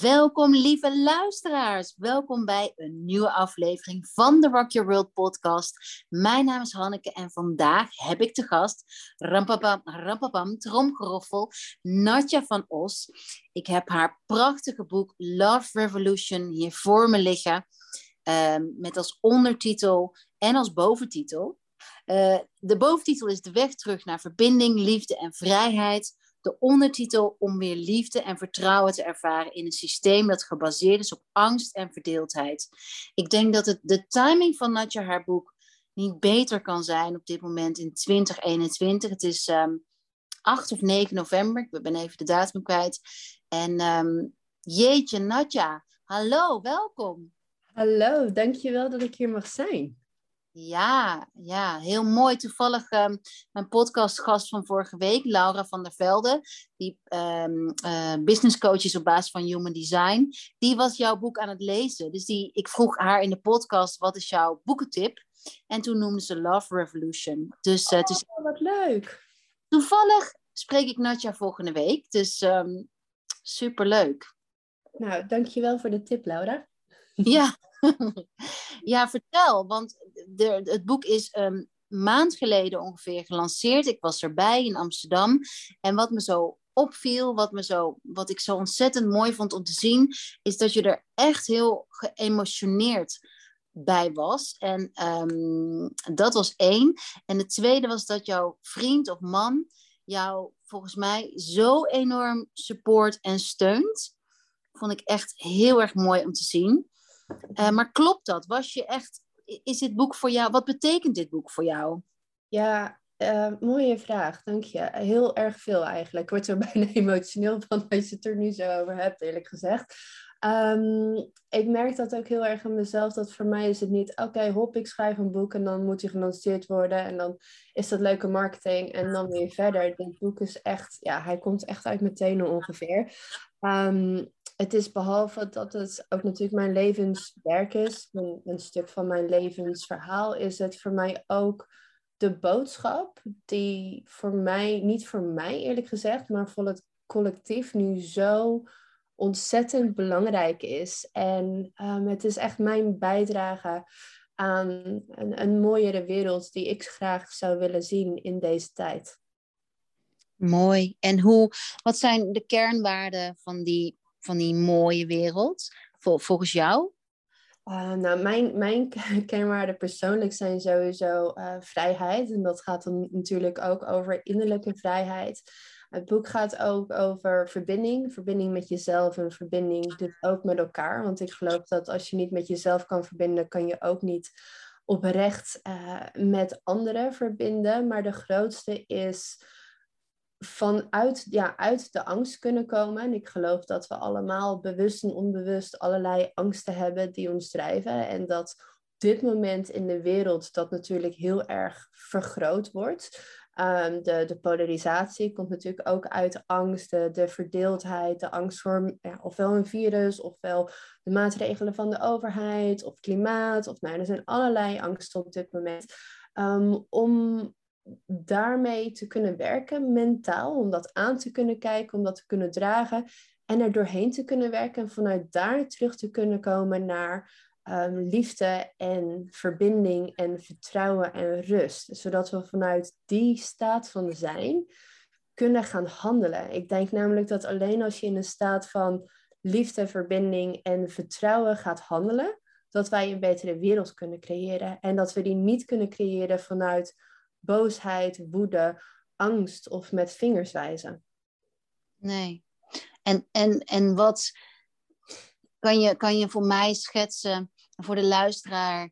Welkom lieve luisteraars. Welkom bij een nieuwe aflevering van de Rock Your World podcast. Mijn naam is Hanneke en vandaag heb ik te gast, rampapam, rampapam, tromgeroffel, Natja van Os. Ik heb haar prachtige boek Love Revolution hier voor me liggen. Ehm, met als ondertitel en als boventitel. Uh, de boventitel is De weg terug naar verbinding, liefde en vrijheid de ondertitel om weer liefde en vertrouwen te ervaren in een systeem dat gebaseerd is op angst en verdeeldheid. Ik denk dat het, de timing van Natja haar boek niet beter kan zijn op dit moment in 2021. Het is um, ehm, 8 of 9 november, ik ben even de datum kwijt. En um, jeetje Natja, hallo, welkom. Hallo, dankjewel dat ik hier mag zijn. Ja, ja, heel mooi. Toevallig um, mijn podcastgast van vorige week, Laura van der Velde, die um, uh, business coach is op basis van Human Design, die was jouw boek aan het lezen. Dus die, ik vroeg haar in de podcast, wat is jouw boekentip? En toen noemde ze Love Revolution. Dus uh, is... Oh, wat leuk. Toevallig spreek ik Natja volgende week, dus um, ehm, super leuk. Nou, dankjewel voor de tip, Laura. Ja, ja, vertel. Want de, het boek is een maand geleden ongeveer gelanceerd. Ik was erbij in Amsterdam. En wat me zo opviel, wat, me zo, wat ik zo ontzettend mooi vond om te zien, is dat je er echt heel geëmotioneerd bij was. En um, dat was één. En het tweede was dat jouw vriend of man jou volgens mij zo enorm support en steunt. Vond ik echt heel erg mooi om te zien. Uh, maar klopt dat? Was je echt, is dit boek voor jou, wat betekent dit boek voor jou? Ja, uh, mooie vraag, dank je. Heel erg veel eigenlijk. Ik word er bijna emotioneel van als je het er nu zo over hebt, eerlijk gezegd. Um, ik merk dat ook heel erg aan mezelf, dat voor mij is het niet, oké, hop, ik schrijf een boek en dan moet hij gelanceerd worden en dan is dat leuke marketing en dan weer verder. Dit boek is echt, ja, hij komt echt uit mijn tenen ongeveer. Um, het is behalve dat het ook natuurlijk mijn levenswerk is, een, een, stuk van mijn levensverhaal, is het voor mij ook de boodschap die voor mij, niet voor mij eerlijk gezegd, maar voor het collectief nu zo ontzettend belangrijk is. En um, het is echt mijn bijdrage aan een, een mooiere wereld die ik graag zou willen zien in deze tijd. Mooi. En hoe, wat zijn de kernwaarden van die van die mooie wereld, volgens jou? Uh, nou, mijn, mijn persoonlijk zijn sowieso uh, vrijheid. En dat gaat dan natuurlijk ook over innerlijke vrijheid. Het boek gaat ook over verbinding. Verbinding met jezelf en verbinding dus ook met elkaar. Want ik geloof dat als je niet met jezelf kan verbinden, kan je ook niet oprecht uh, met anderen verbinden. Maar de grootste is vanuit ja, uit de angst kunnen komen. En ik geloof dat we allemaal bewust en onbewust allerlei angsten hebben die ons drijven. En dat op dit moment in de wereld dat natuurlijk heel erg vergroot wordt. Um, de, de polarisatie komt natuurlijk ook uit angst, de, de verdeeldheid, de angst voor ja, ofwel een virus, ofwel de maatregelen van de overheid, of klimaat. Of nou, er zijn allerlei angsten op dit moment. Um, om daarmee te kunnen werken, mentaal, om dat aan te kunnen kijken, om dat te kunnen dragen en er doorheen te kunnen werken en vanuit daar terug te kunnen komen naar um, liefde en verbinding en vertrouwen en rust. Zodat we vanuit die staat van zijn kunnen gaan handelen. Ik denk namelijk dat alleen als je in een staat van liefde, verbinding en vertrouwen gaat handelen, dat wij een betere wereld kunnen creëren. En dat we die niet kunnen creëren vanuit boosheid, woede, angst of met vingers wijzen. Nee. En, en, en wat kan je, kan je voor mij schetsen, voor de luisteraar,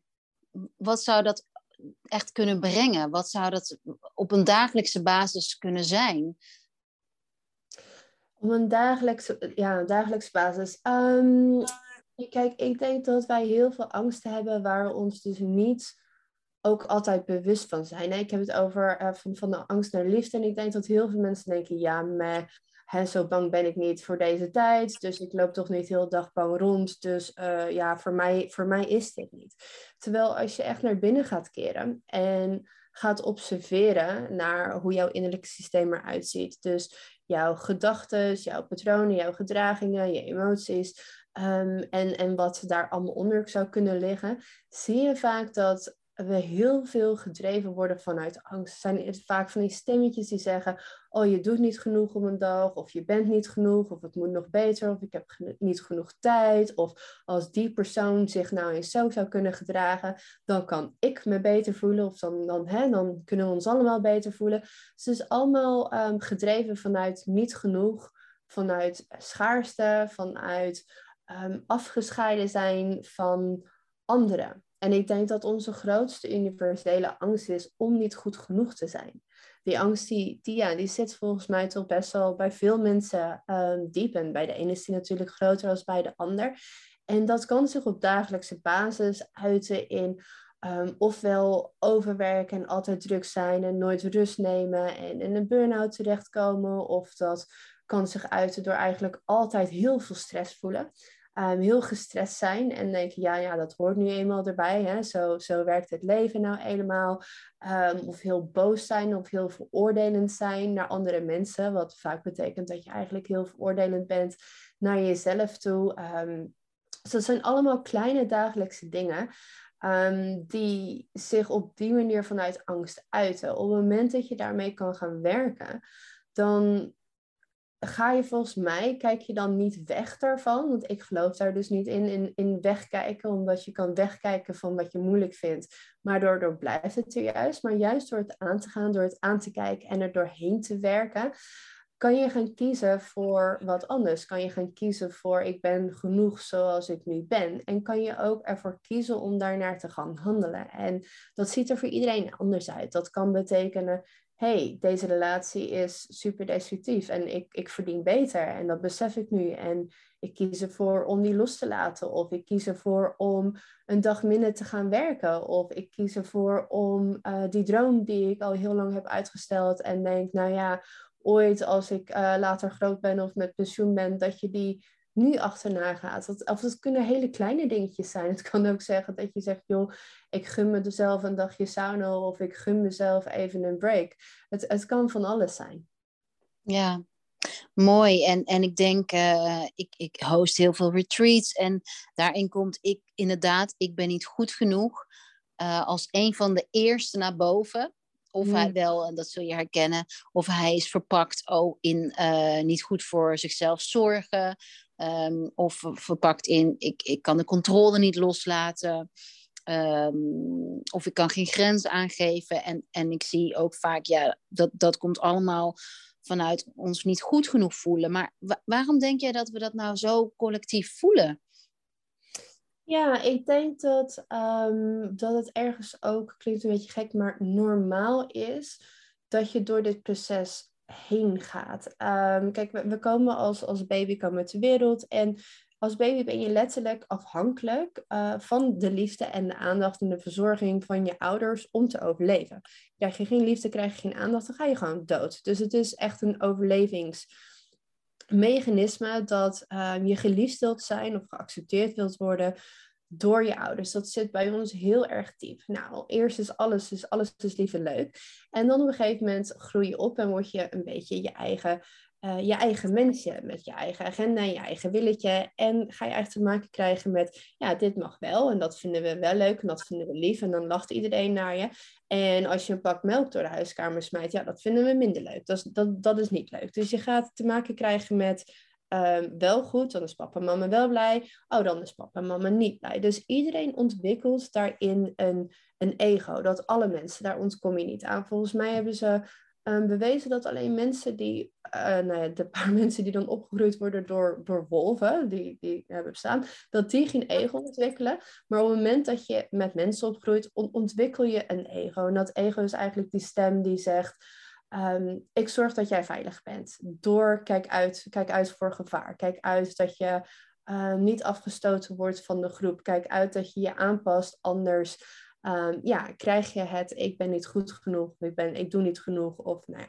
wat zou dat echt kunnen brengen? Wat zou dat op een dagelijkse basis kunnen zijn? Op een dagelijkse, ja, een dagelijkse basis. Um, kijk, ik denk dat wij heel veel angsten hebben waar we ons dus niet ook altijd bewust van zijn. Ik heb het over uh, van, van de angst naar liefde. En ik denk dat heel veel mensen denken, ja, maar hè, zo bang ben ik niet voor deze tijd. Dus ik loop toch niet heel dag bang rond. Dus uh, ja, voor mij, voor mij is dit niet. Terwijl als je echt naar binnen gaat keren en gaat observeren naar hoe jouw innerlijke systeem eruit ziet. Dus jouw gedachten, jouw patronen, jouw gedragingen, je emoties. Ehm, en, en wat daar allemaal onder zou kunnen liggen, zie je vaak dat we heel veel gedreven worden vanuit angst. Het zijn vaak van die stemmetjes die zeggen: Oh, je doet niet genoeg op een dag, of je bent niet genoeg, of het moet nog beter, of ik heb niet genoeg tijd. Of als die persoon zich nou eens zo zou kunnen gedragen, dan kan ik me beter voelen, of dan, dan, hè, dan kunnen we ons allemaal beter voelen. Dus het is allemaal um, gedreven vanuit niet genoeg, vanuit schaarste, vanuit um, afgescheiden zijn van anderen. En ik denk dat onze grootste universele angst is om niet goed genoeg te zijn. Die angst die, die, ja, die zit volgens mij toch best wel bij veel mensen um, diep. En bij de ene is die natuurlijk groter dan bij de ander. En dat kan zich op dagelijkse basis uiten in um, ofwel overwerken en altijd druk zijn en nooit rust nemen en in een burn-out terechtkomen. Of dat kan zich uiten door eigenlijk altijd heel veel stress voelen. Ehm, heel gestrest zijn en denken, ja, ja, dat hoort nu eenmaal erbij. Hè? Zo, zo werkt het leven nou helemaal. Um, of heel boos zijn of heel veroordelend zijn naar andere mensen. Wat vaak betekent dat je eigenlijk heel veroordelend bent naar jezelf toe. Um, dus dat zijn allemaal kleine dagelijkse dingen. die zich op die manier vanuit angst uiten. Op het moment dat je daarmee kan gaan werken, dan ga je volgens mij, kijk je dan niet weg daarvan? Want ik geloof daar dus niet in, in, in wegkijken, omdat je kan wegkijken van wat je moeilijk vindt. Maar daardoor blijft het er juist. Maar juist door het aan te gaan, door het aan te kijken en er doorheen te werken, kan je gaan kiezen voor wat anders. Kan je gaan kiezen voor ik ben genoeg zoals ik nu ben. En kan je ook ervoor kiezen om daarnaar te gaan handelen. En dat ziet er voor iedereen anders uit. Dat kan betekenen hey, deze relatie is super destructief en ik, ik verdien beter en dat besef ik nu. En ik kies ervoor om die los te laten of ik kies ervoor om een dag minder te gaan werken of ik kies ervoor om uh, die droom die ik al heel lang heb uitgesteld en denk, nou ja, ooit als ik uh, later groot ben of met pensioen ben, dat je die nu achterna gaat. Dat, of het kunnen hele kleine dingetjes zijn. Het kan ook zeggen dat je zegt, joh, ik gun mezelf een dagje sauna of ik gun mezelf even een break. Het, het kan van alles zijn. Ja, mooi. En, en ik denk, uh, ik, ik host heel veel retreats en daarin komt ik inderdaad, ik ben niet goed genoeg uh, als een van de eerste naar boven. Of hij hmm. wel, en dat zul je herkennen, of hij is verpakt oh, in uh, niet goed voor zichzelf zorgen. Um, of verpakt in, ik, ik kan de controle niet loslaten. Um, of ik kan geen grens aangeven. En, en ik zie ook vaak, ja, dat, dat komt allemaal vanuit ons niet goed genoeg voelen. Maar waarom denk jij dat we dat nou zo collectief voelen? Ja, ik denk dat, um, dat het ergens ook, klinkt een beetje gek, maar normaal is dat je door dit proces heen gaat. Um, kijk, we, komen als, als baby komen ter wereld en als baby ben je letterlijk afhankelijk uh, van de liefde en de aandacht en de verzorging van je ouders om te overleven. Krijg je geen liefde, krijg je geen aandacht, dan ga je gewoon dood. Dus het is echt een overlevingsmechanisme dat uh, je geliefd wilt zijn of geaccepteerd wilt worden door je ouders. Dat zit bij ons heel erg diep. Nou, eerst is alles, dus alles is lief en leuk. En dan op een gegeven moment groei je op en word je een beetje je eigen, uh, je eigen mensje. Met je eigen agenda, je eigen willetje. En ga je eigenlijk te maken krijgen met, ja, dit mag wel. En dat vinden we wel leuk en dat vinden we lief. En dan lacht iedereen naar je. En als je een pak melk door de huiskamer smijt, ja, dat vinden we minder leuk. Dat is, dat, dat is niet leuk. Dus je gaat te maken krijgen met Ehm, wel goed, dan is papa en mama wel blij. Oh, dan is papa en mama niet blij. Dus iedereen ontwikkelt daarin een, een ego. Dat alle mensen, daar ontkom je niet aan. Volgens mij hebben ze um, bewezen dat alleen mensen die, uh, nou ja, de paar mensen die dan opgegroeid worden door, door wolven, die, die hebben bestaan, dat die geen ego ontwikkelen. Maar op het moment dat je met mensen opgroeit, ontwikkel je een ego. En dat ego is eigenlijk die stem die zegt Ehm, ik zorg dat jij veilig bent. Door kijk uit, kijk uit voor gevaar. Kijk uit dat je uh, niet afgestoten wordt van de groep. Kijk uit dat je je aanpast. Anders um, ja, krijg je het ik ben niet goed genoeg. Ik, ben, ik doe niet genoeg. Of nou,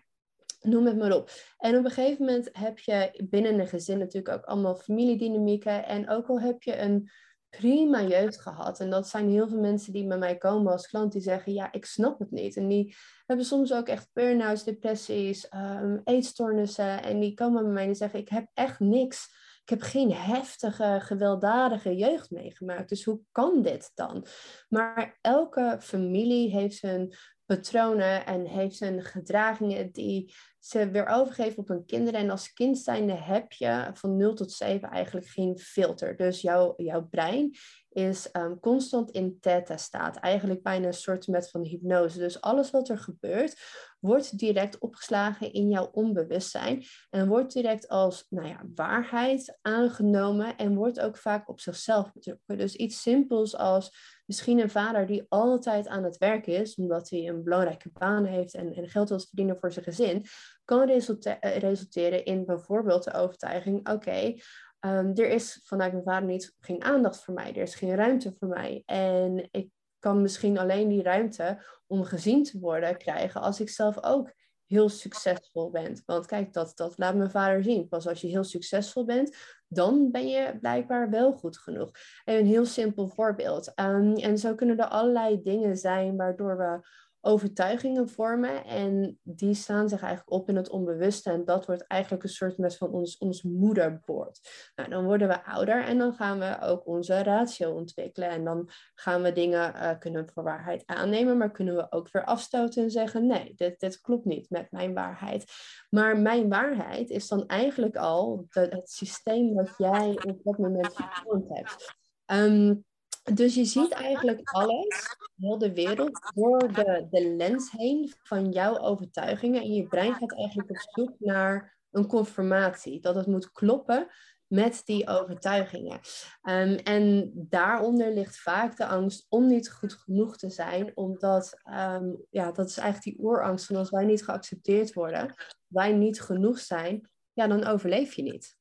noem het maar op. En op een gegeven moment heb je binnen een gezin natuurlijk ook allemaal familiedynamieken. En ook al heb je een prima jeugd gehad. En dat zijn heel veel mensen die bij mij komen als klant die zeggen, ja, ik snap het niet. En die hebben soms ook echt burn-outs, depressies, um, eetstoornissen. En die komen bij mij en zeggen, ik heb echt niks. Ik heb geen heftige, gewelddadige jeugd meegemaakt. Dus hoe kan dit dan? Maar elke familie heeft hun patronen en heeft zijn gedragingen die ze weer overgeven op hun kinderen. En als kind zijnde heb je van 0 tot 7 eigenlijk geen filter. Dus jouw, jouw brein is um, constant in theta-staat. Eigenlijk bijna een soort met van hypnose. Dus alles wat er gebeurt, wordt direct opgeslagen in jouw onbewustzijn. En wordt direct als nou ja, waarheid aangenomen. En wordt ook vaak op zichzelf betrokken. Dus iets simpels als misschien een vader die altijd aan het werk is, omdat hij een belangrijke baan heeft en, en geld wil verdienen voor zijn gezin, kan eh, resulteren in bijvoorbeeld de overtuiging: oké, ehm, er is vanuit mijn vader niet geen aandacht voor mij, er is geen ruimte voor mij. En ik kan misschien alleen die ruimte om gezien te worden krijgen als ik zelf ook heel succesvol bent. Want kijk, dat, dat laat mijn vader zien. Pas als je heel succesvol bent, dan ben je blijkbaar wel goed genoeg. een heel simpel voorbeeld. Um, en zo kunnen er allerlei dingen zijn waardoor we overtuigingen vormen en die staan zich eigenlijk op in het onbewuste en dat wordt eigenlijk een soort van ons, ons moederbord. Nou, dan worden we ouder en dan gaan we ook onze ratio ontwikkelen en dan gaan we dingen uh, kunnen voor waarheid aannemen, maar kunnen we ook weer afstoten en zeggen nee, dit, dit klopt niet met mijn waarheid. Maar mijn waarheid is dan eigenlijk al het systeem wat jij op dat moment gevormd hebt. Um, dus je ziet eigenlijk alles, heel de wereld, door de, de lens heen van jouw overtuigingen. En je brein gaat eigenlijk op zoek naar een confirmatie. Dat het moet kloppen met die overtuigingen. Um, en daaronder ligt vaak de angst om niet goed genoeg te zijn, omdat um, ja, dat is eigenlijk die oerangst van als wij niet geaccepteerd worden, wij niet genoeg zijn, ja, dan overleef je niet.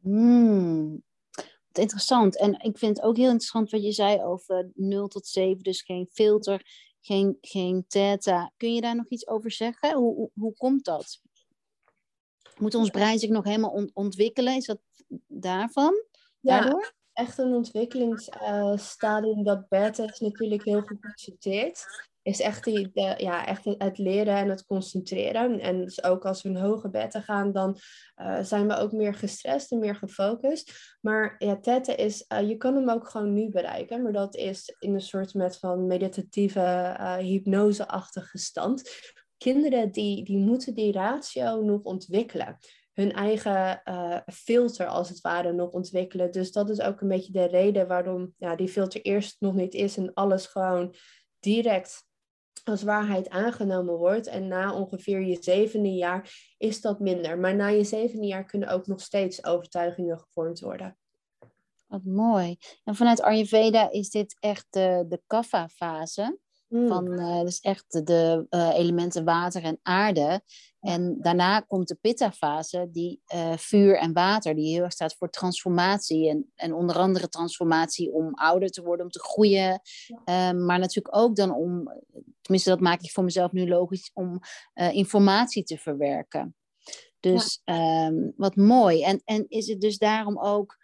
Hmm interessant. En ik vind het ook heel interessant wat je zei over 0 tot 7, dus geen filter, geen, geen theta. Kun je daar nog iets over zeggen? Hoe, hoe, hoe komt dat? Moet ons brein zich nog helemaal ontwikkelen? Is dat daarvan? Ja, Daardoor? echt een ontwikkelingsstadium. dat beta is natuurlijk heel goed is echt, die, ja, echt het leren en het concentreren. En dus ook als we een hoge beta gaan, dan uh, zijn we ook meer gestrest en meer gefocust. Maar ja, theta is, uh, je kan hem ook gewoon nu bereiken, maar dat is in een soort met van meditatieve, uh, hypnoseachtige stand. Kinderen die, die moeten die ratio nog ontwikkelen hun eigen filter als het ware nog ontwikkelen. Dus dat is ook een beetje de reden waarom ja, die filter eerst nog niet is en alles gewoon direct als waarheid aangenomen wordt. En na ongeveer je zevende jaar is dat minder. Maar na je zevende jaar kunnen ook nog steeds overtuigingen gevormd worden. Wat mooi. En vanuit Ayurveda is dit echt de, de kapha-fase. Mm. Van, uh, dus echt de uh, elementen water en aarde. En daarna komt de pitta-fase, die uh, vuur en water, die heel erg staat voor transformatie. En, en onder andere transformatie om ouder te worden, om te groeien. Ehm, maar natuurlijk ook dan om, tenminste dat maak ik voor mezelf nu logisch, om informatie te verwerken. Dus ja. um, wat mooi. En, en is het dus daarom ook,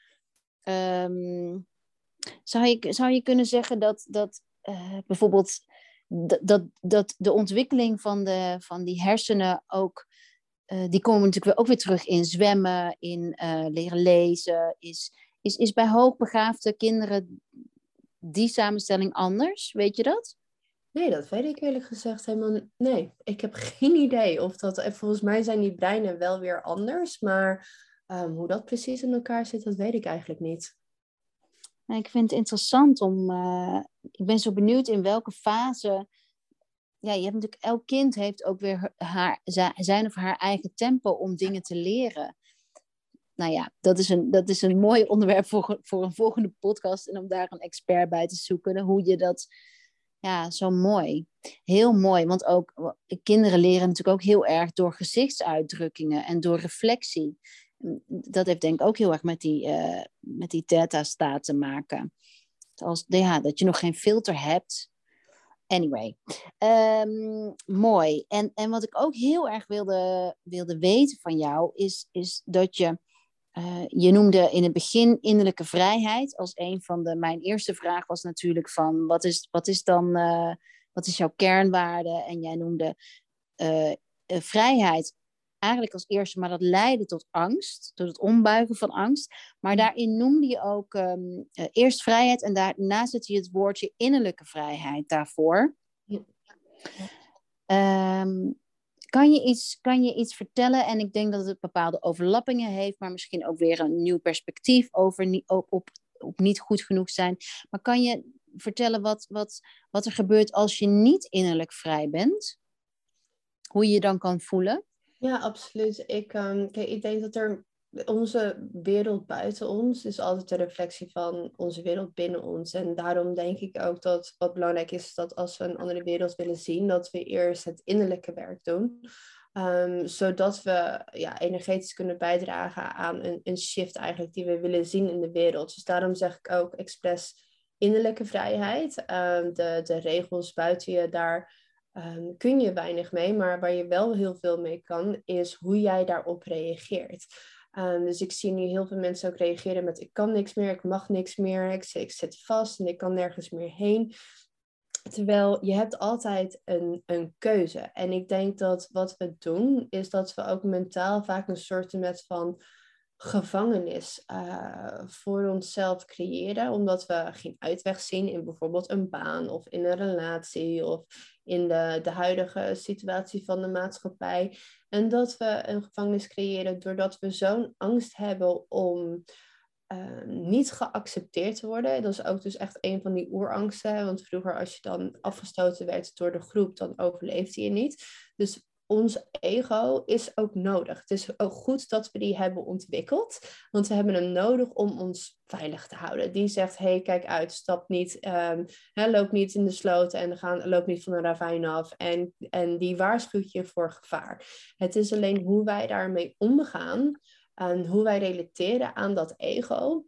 um, zou, je, zou je kunnen zeggen dat, dat bijvoorbeeld dat, dat de ontwikkeling van, de, van die hersenen ook, uh, die komen natuurlijk ook weer terug in zwemmen, in uh, leren lezen. Is, is, is bij hoogbegaafde kinderen die samenstelling anders? Weet je dat? Nee, dat weet ik eerlijk gezegd helemaal Nee, ik heb geen idee of dat... Volgens mij zijn die breinen wel weer anders, maar um, hoe dat precies in elkaar zit, dat weet ik eigenlijk niet. Ik vind het interessant om. Uh, ik ben zo benieuwd in welke fase. Ja, je hebt natuurlijk. Elk kind heeft ook weer haar, zijn of haar eigen tempo om dingen te leren. Nou ja, dat is een, dat is een mooi onderwerp voor, voor een volgende podcast. En om daar een expert bij te zoeken. Hoe je dat. Ja, zo mooi. Heel mooi. Want ook kinderen leren natuurlijk ook heel erg door gezichtsuitdrukkingen en door reflectie dat heeft denk ik ook heel erg met die, uh, met die theta-staat te maken. Als, ja, dat je nog geen filter hebt. Anyway, um, mooi. En, en wat ik ook heel erg wilde, wilde weten van jou, is, is dat je eh, je noemde in het begin innerlijke vrijheid als een van de. Mijn eerste vraag was natuurlijk van wat is, wat is dan uh, wat is jouw kernwaarde? En jij noemde vrijheid eigenlijk als eerste, maar dat leidde tot angst, tot het ombuigen van angst. Maar mm. daarin noemde je ook um, eerst vrijheid en daarna zette je het woordje innerlijke vrijheid daarvoor. Ja. Um, kan je, iets, kan je iets vertellen? En ik denk dat het bepaalde overlappingen heeft, maar misschien ook weer een nieuw perspectief over op, op, op niet goed genoeg zijn. Maar kan je vertellen wat, wat, wat er gebeurt als je niet innerlijk vrij bent? Hoe je je dan kan voelen? Ja, absoluut. Ik, kijk, ik denk dat er onze wereld buiten ons is altijd een reflectie van onze wereld binnen ons. En daarom denk ik ook dat wat belangrijk is, dat als we een andere wereld willen zien, dat we eerst het innerlijke werk doen. Um, zodat we ja, energetisch kunnen bijdragen aan een, een shift eigenlijk die we willen zien in de wereld. Dus daarom zeg ik ook expres innerlijke vrijheid. Um, de, de regels buiten je, daar um, kun je weinig mee. Maar waar je wel heel veel mee kan, is hoe jij daarop reageert. Um, dus ik zie nu heel veel mensen ook reageren met ik kan niks meer, ik mag niks meer, ik, zit vast en ik kan nergens meer heen. Terwijl je hebt altijd een, een keuze. En ik denk dat wat we doen, is dat we ook mentaal vaak een soort met van gevangenis uh, voor onszelf creëren, omdat we geen uitweg zien in bijvoorbeeld een baan of in een relatie of in de, de huidige situatie van de maatschappij. En dat we een gevangenis creëren doordat we zo'n angst hebben om uh, niet geaccepteerd te worden. Dat is ook dus echt een van die oerangsten. Want vroeger als je dan afgestoten werd door de groep, dan overleefde je niet. Dus ons ego is ook nodig. Het is ook goed dat we die hebben ontwikkeld, want we hebben hem nodig om ons veilig te houden. Die zegt, hey, kijk uit, stap niet, hè, loop niet in de sloot en loop niet van een ravijn af. En, en die waarschuwt je voor gevaar. Het is alleen hoe wij daarmee omgaan en hoe wij relateren aan dat ego.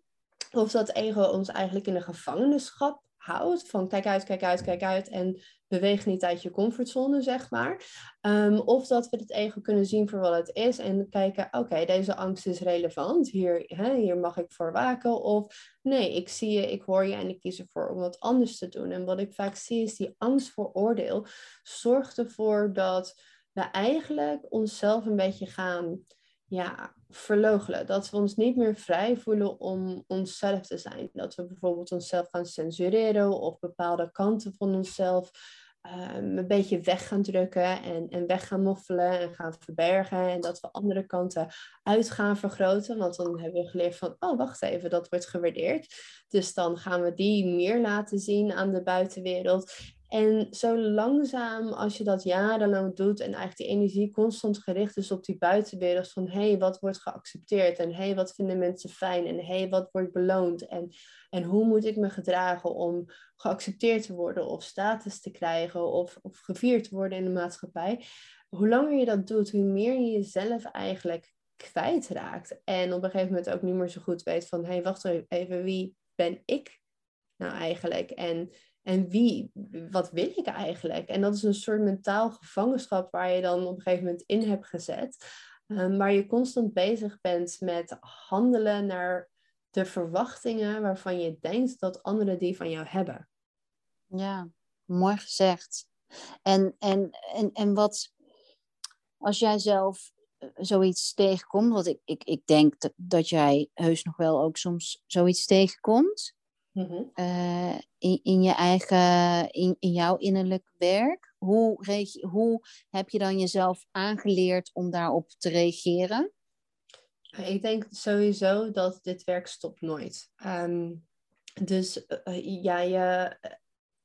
Of dat ego ons eigenlijk in een gevangenschap houdt. Van kijk uit, kijk uit, kijk uit. En beweeg niet uit je comfortzone, zeg maar. Ehm, of dat we het ego kunnen zien voor wat het is en kijken, oké, deze angst is relevant. Hier, hè, hier mag ik voor waken. Of nee, ik zie je, ik hoor je en ik kies ervoor om wat anders te doen. En wat ik vaak zie is die angst voor oordeel zorgt ervoor dat we eigenlijk onszelf een beetje gaan ja, verloochelen. Dat we ons niet meer vrij voelen om onszelf te zijn. Dat we bijvoorbeeld onszelf gaan censureren of bepaalde kanten van onszelf um, een beetje weg gaan drukken en, en weg gaan moffelen en gaan verbergen. En dat we andere kanten uit gaan vergroten. Want dan hebben we geleerd van, oh wacht even, dat wordt gewaardeerd. Dus dan gaan we die meer laten zien aan de buitenwereld. En zo langzaam, als je dat jarenlang doet en eigenlijk die energie constant gericht is op die buitenwereld van hé, hey, wat wordt geaccepteerd en hé, hey, wat vinden mensen fijn en hé, hey, wat wordt beloond en, en hoe moet ik me gedragen om geaccepteerd te worden of status te krijgen of, of gevierd te worden in de maatschappij. Hoe langer je dat doet, hoe meer je jezelf eigenlijk kwijtraakt en op een gegeven moment ook niet meer zo goed weet van hé, hey, wacht even, wie ben ik nou eigenlijk? En en wie, wat wil ik eigenlijk? En dat is een soort mentaal gevangenschap waar je dan op een gegeven moment in hebt gezet. Waar je constant bezig bent met handelen naar de verwachtingen waarvan je denkt dat anderen die van jou hebben. Ja, mooi gezegd. En, en, en, en wat, als jij zelf eh, zoiets tegenkomt, want ik, ik, ik denk dat, dat jij heus nog wel ook soms zoiets tegenkomt. Mhm. Eh, in, in, je eigen, in, in jouw innerlijk werk. Hoe, hoe heb je dan jezelf aangeleerd om daarop te reageren? Ik denk sowieso dat dit werk stopt nooit. Um, dus uh, ja, je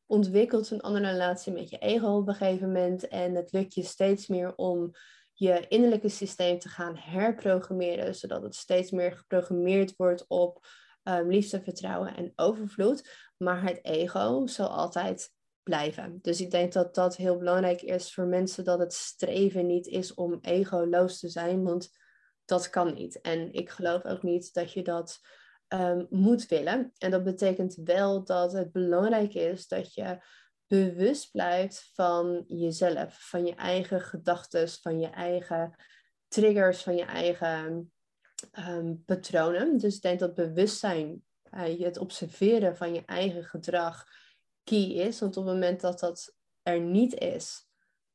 ontwikkelt een andere relatie met je ego op een gegeven moment. En het lukt je steeds meer om je innerlijke systeem te gaan herprogrammeren, zodat het steeds meer geprogrammeerd wordt op um, liefde, vertrouwen en overvloed. Maar het ego zal altijd blijven. Dus ik denk dat dat heel belangrijk is voor mensen dat het streven niet is om egoloos te zijn, want dat kan niet. En ik geloof ook niet dat je dat um, moet willen. En dat betekent wel dat het belangrijk is dat je bewust blijft van jezelf, van je eigen gedachten, van je eigen triggers, van je eigen ehm, patronen. Dus ik denk dat bewustzijn, uh, het observeren van je eigen gedrag, key is. Want op het moment dat dat er niet is,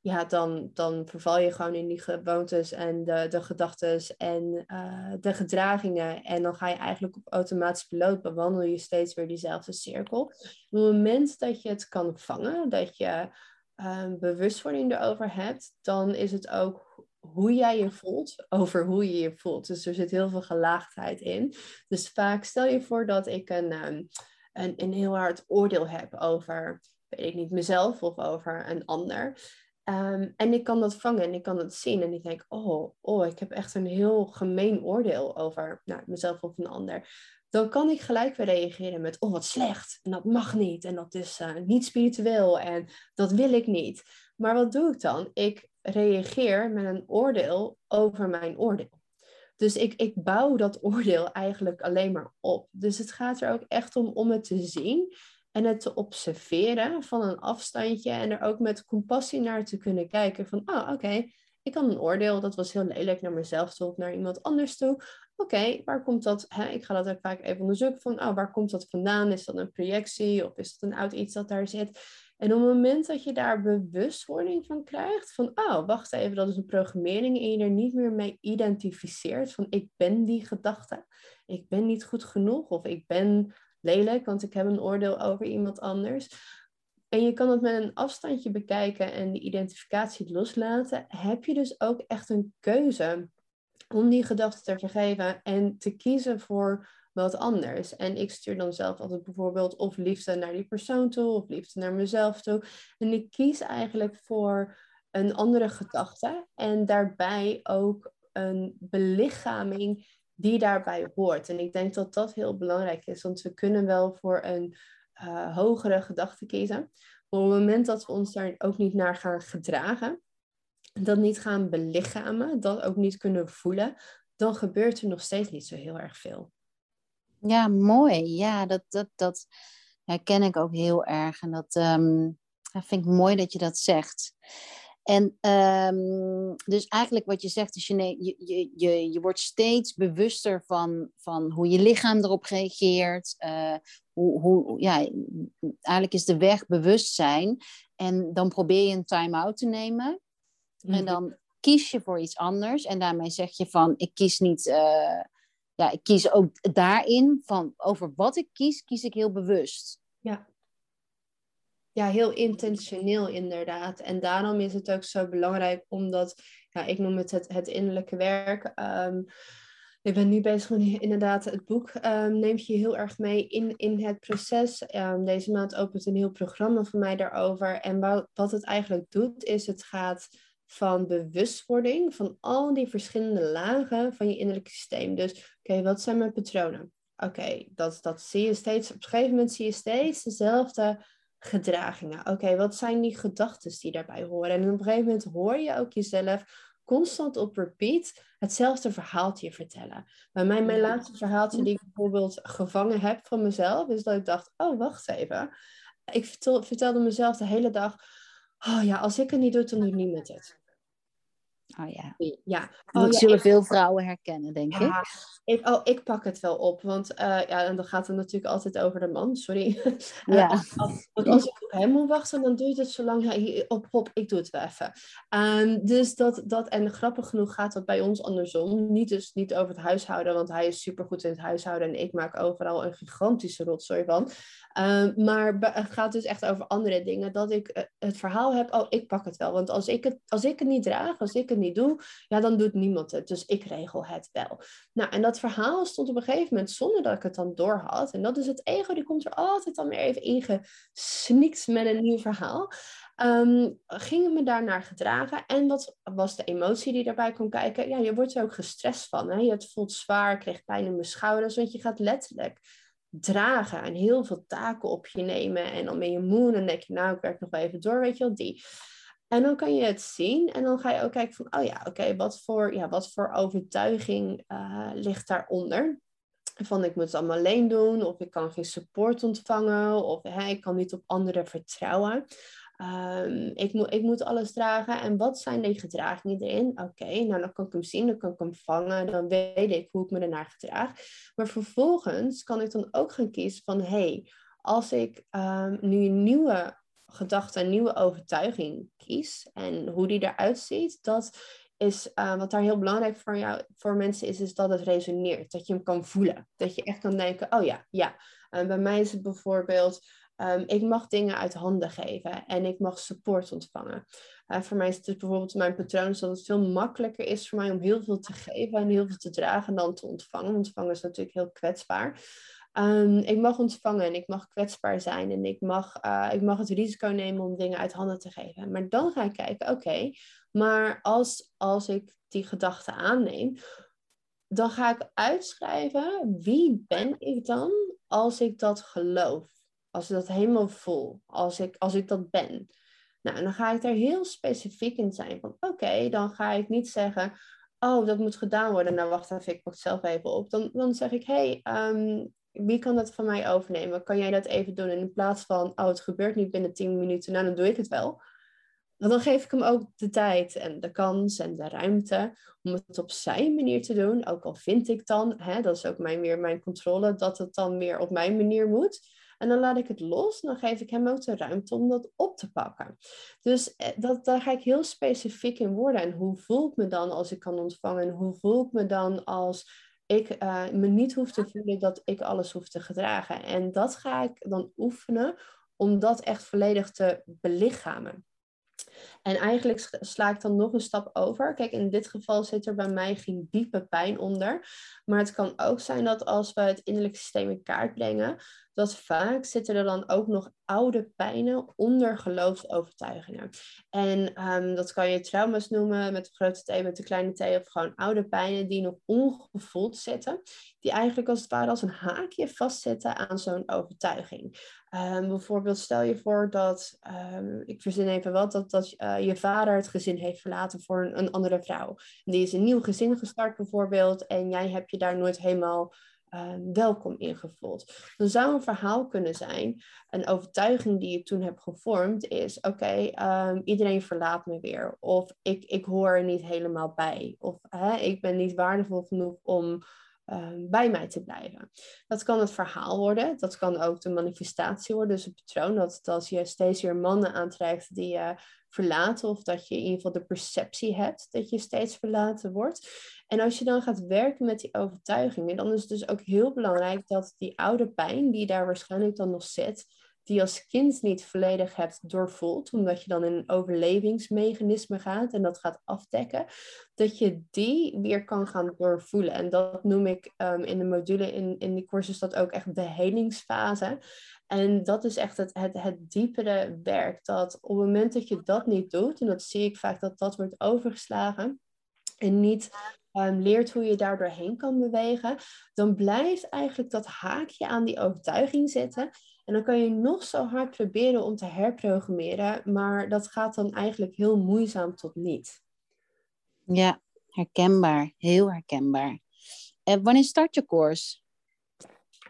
ja, dan, dan verval je gewoon in die gewoontes en de, de gedachten en uh, de gedragingen. En dan ga je eigenlijk op automatisch piloot bewandel je steeds weer diezelfde cirkel. Op het moment dat je het kan vangen, dat je uh, bewustwording erover hebt, dan is het ook hoe jij je voelt over hoe je je voelt. Dus er zit heel veel gelaagdheid in. Dus vaak stel je voor dat ik een, um, een, een heel hard oordeel heb over, weet ik niet, mezelf of over een ander. Ehm, en ik kan dat vangen en ik kan dat zien. En ik denk, oh, oh, ik heb echt een heel gemeen oordeel over nou, mezelf of een ander. Dan kan ik gelijk weer reageren met, oh, wat slecht. En dat mag niet. En dat is uh, niet spiritueel. En dat wil ik niet. Maar wat doe ik dan? Ik reageer met een oordeel over mijn oordeel. Dus ik, ik bouw dat oordeel eigenlijk alleen maar op. Dus het gaat er ook echt om om het te zien en het te observeren van een afstandje en er ook met compassie naar te kunnen kijken van, oh, oké, ik kan een oordeel, dat was heel lelijk naar mezelf toe of naar iemand anders toe. Oké, waar komt dat? Hè? Ik ga dat ook vaak even onderzoeken van, oh, waar komt dat vandaan? Is dat een projectie of is dat een oud iets dat daar zit? En op het moment dat je daar bewustwording van krijgt, van, oh, wacht even, dat is een programmering en je er niet meer mee identificeert van, ik ben die gedachte, ik ben niet goed genoeg of ik ben lelijk, want ik heb een oordeel over iemand anders. En je kan het met een afstandje bekijken en die identificatie loslaten. Heb je dus ook echt een keuze om die gedachte te vergeven en te kiezen voor wat anders. En ik stuur dan zelf altijd bijvoorbeeld of liefde naar die persoon toe of liefde naar mezelf toe. En ik kies eigenlijk voor een andere gedachte en daarbij ook een belichaming die daarbij hoort. En ik denk dat dat heel belangrijk is, want we kunnen wel voor een uh, hogere gedachte kiezen. Maar op het moment dat we ons daar ook niet naar gaan gedragen, dat niet gaan belichamen, dat ook niet kunnen voelen, dan gebeurt er nog steeds niet zo heel erg veel. Ja, mooi. Ja, dat, dat, dat herken ik ook heel erg. En dat um, vind ik mooi dat je dat zegt. En um, dus eigenlijk wat je zegt is, je, je, je, je wordt steeds bewuster van, van hoe je lichaam erop reageert. Uh, hoe, hoe, ja, eigenlijk is de weg bewustzijn. En dan probeer je een time-out te nemen. En mhm. dan kies je voor iets anders. En daarmee zeg je van, ik kies niet... Uh, ja, ik kies ook daarin van over wat ik kies, kies ik heel bewust. Ja ja, heel intentioneel inderdaad. En daarom is het ook zo belangrijk, omdat, ja, ik noem het het, innerlijke werk. Um, ik ben nu bezig met inderdaad het boek um, neemt je heel erg mee in, in het proces. Um, deze maand opent een heel programma voor mij daarover. En wat, wat het eigenlijk doet, is het gaat van bewustwording van al die verschillende lagen van je innerlijke systeem. Dus, oké, wat zijn mijn patronen? Oké, dat, dat zie je steeds, op een gegeven moment zie je steeds dezelfde gedragingen. Oké, wat zijn die gedachten die daarbij horen? En op een gegeven moment hoor je ook jezelf constant op repeat hetzelfde verhaaltje vertellen. Bij mij, mijn laatste verhaaltje die ik bijvoorbeeld gevangen heb van mezelf, is dat ik dacht, oh, wacht even. Ik vertelde mezelf de hele dag, oh ja, als ik het niet doe, dan doet niemand het. Oh ja. ja. Oh, dat zullen veel vrouwen herkennen, denk ik. ik. Oh, ik pak het wel op. Want uh, ja, en dan gaat het natuurlijk altijd over de man, sorry. Ja. want als ik op hem moet wachten, dan duurt het zo lang. Ja, op, op, ik doe het wel even. Um, dus dat, dat, en grappig genoeg gaat dat bij ons andersom. Niet dus niet over het huishouden, want hij is supergoed in het huishouden. En ik maak overal een gigantische rotzooi van. Um, maar het gaat dus echt over andere dingen. Dat ik uh, het verhaal heb, oh, ik pak het wel. Want als ik het, als ik het niet draag, als ik het niet doe, ja, dan doet niemand het. Dus ik regel het wel. Nou, en dat verhaal stond op een gegeven moment zonder dat ik het dan door had. En dat is het ego, die komt er altijd dan weer even ingesnikt met een nieuw verhaal. Um, ging me daarnaar gedragen. En wat was de emotie die daarbij kon kijken? Ja, je wordt er ook gestrest van. Hè? Je voelt zwaar, kreeg pijn in mijn schouders. Want je gaat letterlijk dragen en heel veel taken op je nemen. En dan ben je moe en denk je, nou, ik werk nog wel even door, weet je wel, die. En dan kan je het zien en dan ga je ook kijken van, oh ja, oké, wat, voor, ja, wat voor overtuiging uh, ligt daaronder? Van ik moet het allemaal alleen doen, of ik kan geen support ontvangen, of hè, ik kan niet op anderen vertrouwen. Ehm, ik, moet, ik moet alles dragen. En wat zijn die gedragingen erin? Oké, nou dan kan ik hem zien, dan kan ik hem vangen, dan weet ik hoe ik me ernaar gedraag. Maar vervolgens kan ik dan ook gaan kiezen van, hey, als ik um, nu een nieuwe gedachte, een nieuwe overtuiging kies en hoe die eruit ziet, dat is uh, wat daar heel belangrijk voor, jou, voor mensen is, is dat het resoneert. Dat je hem kan voelen. Dat je echt kan denken, oh ja, ja. Bij mij is het bijvoorbeeld, um, ik mag dingen uit handen geven en ik mag support ontvangen. Uh, voor mij is het dus bijvoorbeeld mijn patroon dat het veel makkelijker is voor mij om heel veel te geven en heel veel te dragen dan te ontvangen. Ontvangen is natuurlijk heel kwetsbaar. Um, ik mag ontvangen en ik mag kwetsbaar zijn en ik mag, uh, ik mag het risico nemen om dingen uit handen te geven. Maar dan ga ik kijken, oké, maar als, als ik die gedachte aanneem, dan ga ik uitschrijven wie ben ik dan als ik dat geloof. Als ik dat helemaal voel, als ik, als ik dat ben. Nou, en dan ga ik daar heel specifiek in zijn van oké, dan ga ik niet zeggen, oh, dat moet gedaan worden. Nou, wacht even, ik pak het zelf even op. Dan, dan zeg ik, hey, um, wie kan dat van mij overnemen? Kan jij dat even doen? En in plaats van, oh, het gebeurt niet binnen 10 minuten, nou, dan doe ik het wel. Dan geef ik hem ook de tijd en de kans en de ruimte om het op zijn manier te doen. Ook al vind ik dan, hè, dat is ook mijn, weer mijn controle, dat het dan weer op mijn manier moet. En dan laat ik het los. Dan geef ik hem ook de ruimte om dat op te pakken. Dus eh, dat, daar ga ik heel specifiek in worden. En hoe voel ik me dan als ik kan ontvangen? En hoe voel ik me dan als ik uh, me niet hoef te voelen dat ik alles hoef te gedragen. En dat ga ik dan oefenen om dat echt volledig te belichamen. En eigenlijk sla ik dan nog een stap over. Kijk, in dit geval zit er bij mij geen diepe pijn onder. Maar het kan ook zijn dat als we het innerlijke systeem in kaart brengen, dat vaak zitten er dan ook nog oude pijnen onder geloofsovertuigingen. En um, dat kan je trauma's noemen met de grote T, met de kleine T, of gewoon oude pijnen die nog ongevoeld zitten, die eigenlijk als het ware als een haakje vastzitten aan zo'n overtuiging. Um, bijvoorbeeld stel je voor dat, um, ik verzin even wat, dat, dat je vader het gezin heeft verlaten voor een, een andere vrouw. Die is een nieuw gezin gestart bijvoorbeeld en jij hebt je daar nooit helemaal Ehm, welkom ingevoeld. Dan zou een verhaal kunnen zijn, een overtuiging die je toen hebt gevormd, is: oké, ehm, iedereen verlaat me weer. Of ik, ik hoor er niet helemaal bij. Of hè, ik ben niet waardevol genoeg om ehm, bij mij te blijven. Dat kan het verhaal worden. Dat kan ook de manifestatie worden. Dus het patroon dat, als je steeds weer mannen aantrekt die je verlaten. Of dat je in ieder geval de perceptie hebt dat je steeds verlaten wordt. En als je dan gaat werken met die overtuigingen, dan is het dus ook heel belangrijk dat die oude pijn, die daar waarschijnlijk dan nog zit, die als kind niet volledig hebt doorvoeld, omdat je dan in een overlevingsmechanisme gaat en dat gaat afdekken, dat je die weer kan gaan doorvoelen. En dat noem ik um, in de module, in, in die cursus, dat ook echt de helingsfase. En dat is echt het, het, het diepere werk. Dat op het moment dat je dat niet doet, en dat zie ik vaak dat dat wordt overgeslagen, en niet um, leert hoe je daar doorheen kan bewegen, dan blijft eigenlijk dat haakje aan die overtuiging zitten. En dan kan je nog zo hard proberen om te herprogrammeren, maar dat gaat dan eigenlijk heel moeizaam tot niet. Ja, herkenbaar. Heel herkenbaar. En wanneer start je course?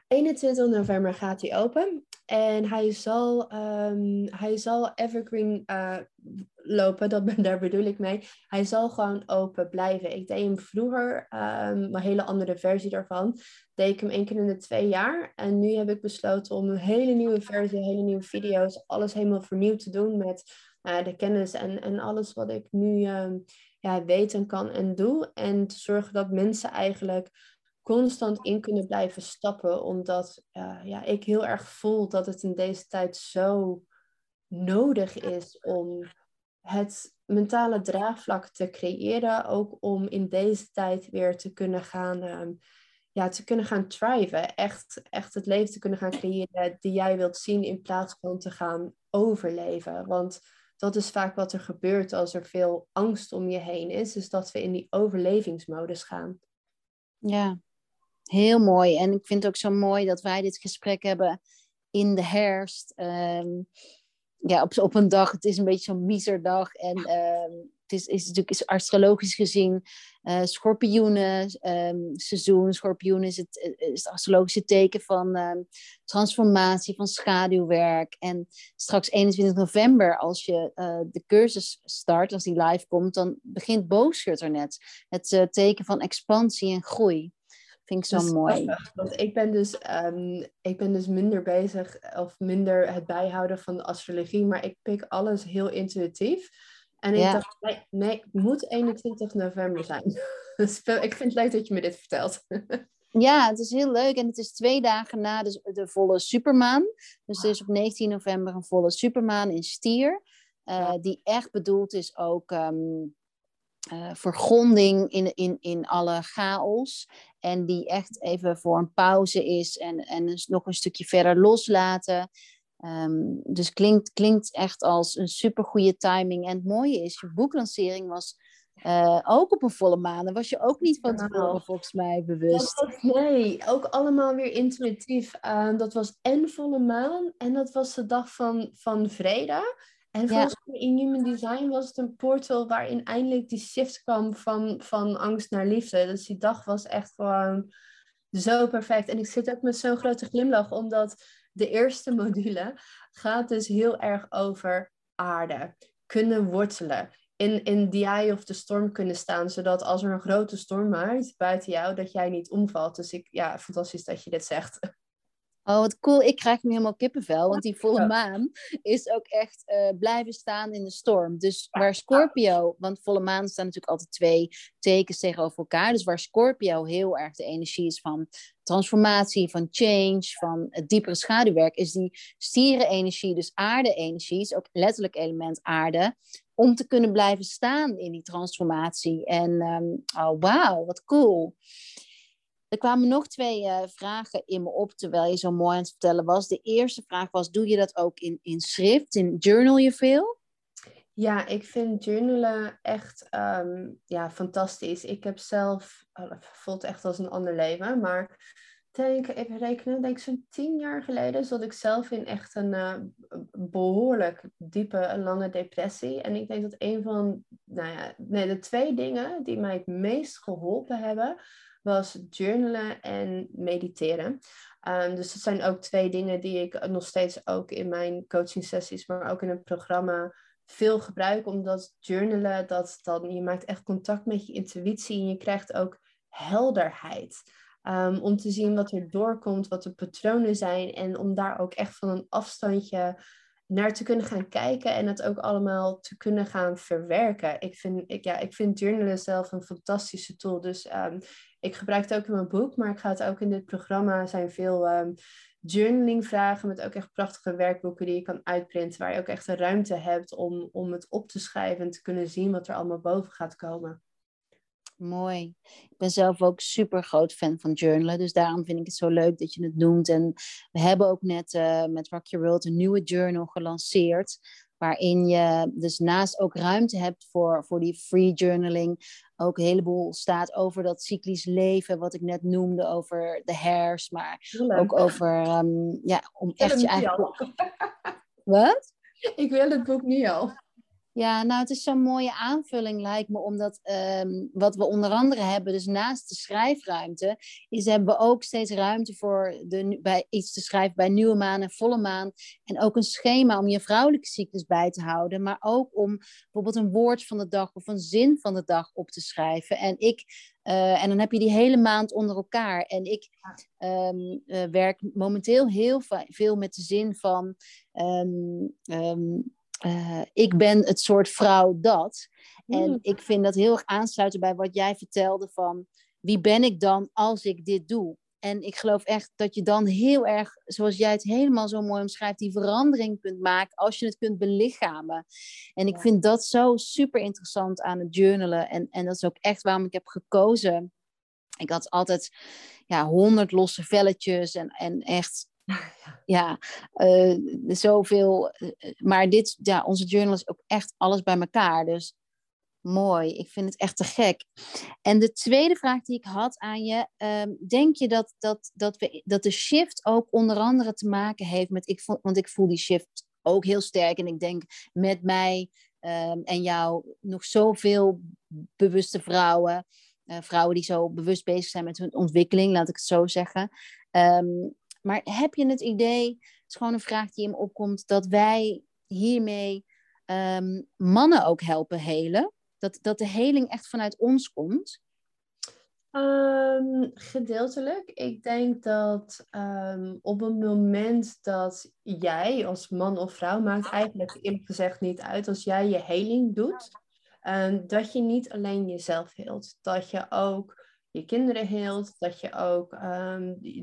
21 november gaat hij open. En hij zal, um, hij zal evergreen uh, lopen, dat, daar bedoel ik mee. Hij zal gewoon open blijven. Ik deed hem vroeger, um, een hele andere versie daarvan. Deed ik hem één keer in de twee jaar. En nu heb ik besloten om een hele nieuwe versie, hele nieuwe video's, alles helemaal vernieuwd te doen met uh, de kennis en, en alles wat ik nu um, ja, weet en kan en doe. En te zorgen dat mensen eigenlijk constant in kunnen blijven stappen. Omdat uh, ja, ik heel erg voel dat het in deze tijd zo nodig is om het mentale draagvlak te creëren. Ook om in deze tijd weer te kunnen gaan, um, ja, te kunnen gaan thriven. Echt, echt het leven te kunnen gaan creëren die jij wilt zien in plaats van te gaan overleven. Want dat is vaak wat er gebeurt als er veel angst om je heen is. Dus dat we in die overlevingsmodus gaan. Ja, Heel mooi. En ik vind het ook zo mooi dat wij dit gesprek hebben in de herfst. Ehm, ja, op, op een dag, het is een beetje zo'n miserdag. En ehm, het is, is natuurlijk is astrologisch gezien uh, schorpioenen um, seizoen. Schorpioen is het, is het astrologische teken van um, transformatie, van schaduwwerk. En straks 21 november, als je uh, de cursus start, als die live komt, dan begint boogschutter net. Het teken van expansie en groei. Vind ik zo dus, mooi. Want ik ben, dus, um, ik ben dus minder bezig of minder het bijhouden van de astrologie, maar ik pik alles heel intuïtief. En ik dacht, nee, nee, het moet 21 november zijn. Dus ik vind het leuk dat je me dit vertelt. Ja, het is heel leuk. En het is twee dagen na de, de volle supermaan. Dus er is op 19 november een volle supermaan in Stier. Uh, Die echt bedoeld is ook um, uh, vergronding in, in, in alle chaos. En die echt even voor een pauze is en, en nog een stukje verder loslaten. Um, dus klinkt, klinkt echt als een super goede timing. En het mooie is, je boeklancering was uh, ook op een volle maan. Daar was je ook niet van tevoren volgens mij bewust. Was, nee, ook allemaal weer intuïtief. Uh, dat was en volle maan en dat was de dag van, van vrede. En volgens mij in Human Design was het een portal waarin eindelijk die shift kwam van, van angst naar liefde. Dus die dag was echt gewoon zo perfect. En ik zit ook met zo'n grote glimlach, omdat de eerste module gaat dus heel erg over aarde. Kunnen wortelen. In, in the eye of the storm kunnen staan, zodat als er een grote storm maakt buiten jou, dat jij niet omvalt. Dus ik, ja, fantastisch dat je dit zegt. Oh, wat cool. Ik krijg nu helemaal kippenvel. Want die volle maan is ook echt uh, blijven staan in de storm. Dus waar Scorpio... Want volle maan staan natuurlijk altijd twee tekens tegenover elkaar. Dus waar Scorpio heel erg de energie is van transformatie, van change, van het diepere schaduwwerk... is die stieren-energie, dus aarde-energie... is ook letterlijk element aarde... om te kunnen blijven staan in die transformatie. En um, oh, wauw, wat cool. Er kwamen nog twee uh, vragen in me op terwijl je zo mooi aan het vertellen was. De eerste vraag was: doe je dat ook in, in schrift? In journal je veel? Ja, ik vind journalen echt um, ja, fantastisch. Ik heb zelf, oh, het voelt echt als een ander leven, maar denk, even rekenen, denk zo'n tien jaar geleden zat ik zelf in echt een uh, behoorlijk diepe, lange depressie. En ik denk dat een van, nou ja, nee, de twee dingen die mij het meest geholpen hebben, was journalen en mediteren. Um, dus dat zijn ook twee dingen die ik nog steeds ook in mijn coaching sessies, maar ook in het programma veel gebruik. Omdat journalen, dat dan, je maakt echt contact met je intuïtie en je krijgt ook helderheid. Um, om te zien wat er doorkomt, wat de patronen zijn en om daar ook echt van een afstandje naar te kunnen gaan kijken en het ook allemaal te kunnen gaan verwerken. Ik vind, ik, ja, ik vind journalen zelf een fantastische tool. Dus um, ik gebruik het ook in mijn boek, maar ik ga het ook in dit programma. zijn veel um, journaling vragen met ook echt prachtige werkboeken die je kan uitprinten. Waar je ook echt de ruimte hebt om, om het op te schrijven en te kunnen zien wat er allemaal boven gaat komen. Mooi. Ik ben zelf ook super groot fan van journalen. Dus daarom vind ik het zo leuk dat je het noemt. En we hebben ook net uh, met Rock Your World een nieuwe journal gelanceerd. Waarin je dus naast ook ruimte hebt voor, voor die free journaling. Ook een heleboel staat over dat cyclisch leven, wat ik net noemde, over de hairs. Maar ook over, um, ja, om echt je eigen... Wat? Ik wil het boek nu al. Ja, nou, het is zo'n mooie aanvulling, lijkt me, omdat um, wat we onder andere hebben, dus naast de schrijfruimte, is hebben we ook steeds ruimte voor de, bij iets te schrijven bij nieuwe maan en volle maan. En ook een schema om je vrouwelijke cyclus bij te houden, maar ook om bijvoorbeeld een woord van de dag of een zin van de dag op te schrijven. En ik uh, en dan heb je die hele maand onder elkaar. En ik um, uh, werk momenteel heel veel met de zin van. Um, um, uh, ik ben het soort vrouw dat. En mm. ik vind dat heel erg aansluiten bij wat jij vertelde van wie ben ik dan als ik dit doe? En ik geloof echt dat je dan heel erg, zoals jij het helemaal zo mooi omschrijft, die verandering kunt maken als je het kunt belichamen. En ik vind dat zo super interessant aan het journalen. En, en dat is ook echt waarom ik heb gekozen. Ik had altijd ja, honderd losse velletjes en, en echt ja, uh, zoveel. Eh, maar dit, ja, onze journal is ook echt alles bij elkaar. Dus mooi. Ik vind het echt te gek. En de tweede vraag die ik had aan je. Ehm, denk je dat, dat, dat, we, dat de shift ook onder andere te maken heeft met. Ik want ik voel die shift ook heel sterk. En ik denk met mij um, en jou nog zoveel bewuste vrouwen vrouwen die zo bewust bezig zijn met hun ontwikkeling, laat ik het zo zeggen. Ehm, maar heb je het idee, het is gewoon een vraag die in me opkomt, dat wij hiermee um, mannen ook helpen helen? Dat, dat de heling echt vanuit ons komt? Um, gedeeltelijk. Ik denk dat um, op het moment dat jij als man of vrouw, maakt eigenlijk eerlijk gezegd niet uit, als jij je heling doet, dat je niet alleen jezelf heelt. Dat je ook je kinderen heelt, dat je ook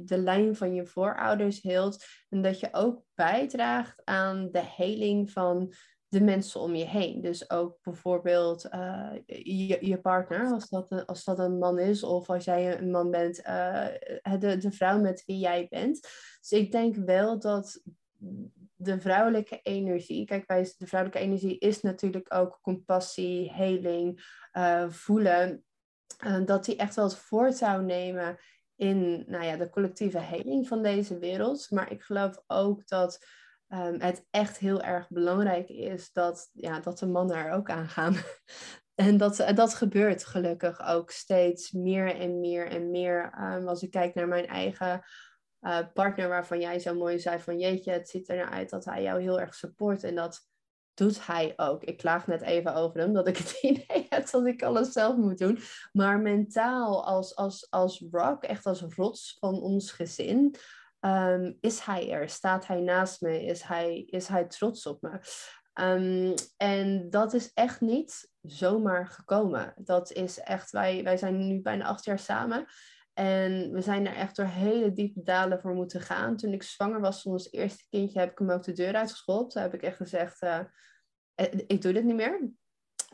de lijn van je voorouders heelt en dat je ook bijdraagt aan de heling van de mensen om je heen. Dus ook bijvoorbeeld uh, je, je partner, als dat, een, als dat een man is, of als jij een man bent, uh, de, de vrouw met wie jij bent. Dus ik denk wel dat de vrouwelijke energie, kijk, wij, de vrouwelijke energie is natuurlijk ook compassie, heling, uh, voelen, dat die echt wel het voortouw nemen in nou ja, de collectieve heling van deze wereld. Maar ik geloof ook dat um, het echt heel erg belangrijk is dat, ja, dat de mannen er ook aan gaan. en dat, dat gebeurt gelukkig ook steeds meer en meer en meer. Um, als ik kijk naar mijn eigen uh, partner, waarvan jij zo mooi zei van jeetje, het ziet er nou uit dat hij jou heel erg support. En dat doet hij ook. Ik klaag net even over hem, dat ik het idee heb dat ik alles zelf moet doen. Maar mentaal als, als, als rock, echt als rots van ons gezin, Um, is hij er? Staat hij naast me? Is hij, is hij trots op me? Um, en dat is echt niet zomaar gekomen. Dat is echt, wij, wij zijn nu bijna acht jaar samen. En we zijn er echt door hele diepe dalen voor moeten gaan. Toen ik zwanger was van ons eerste kindje, heb ik hem ook de deur uitgeschopt. Toen heb ik echt gezegd, uh, ik doe dit niet meer.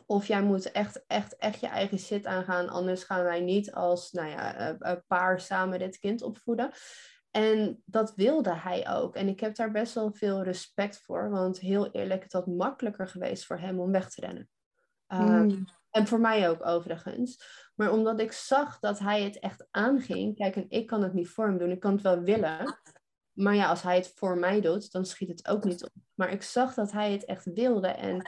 Of jij moet echt, echt, echt je eigen shit aangaan. Anders gaan wij niet als nou ja, een paar samen dit kind opvoeden. En dat wilde hij ook. En ik heb daar best wel veel respect voor. Want heel eerlijk, het had makkelijker geweest voor hem om weg te rennen. Ehm, hmm. En voor mij ook overigens. Maar omdat ik zag dat hij het echt aanging. Kijk, en ik kan het niet voor hem doen. Ik kan het wel willen. Maar ja, als hij het voor mij doet, dan schiet het ook niet op. Maar ik zag dat hij het echt wilde. En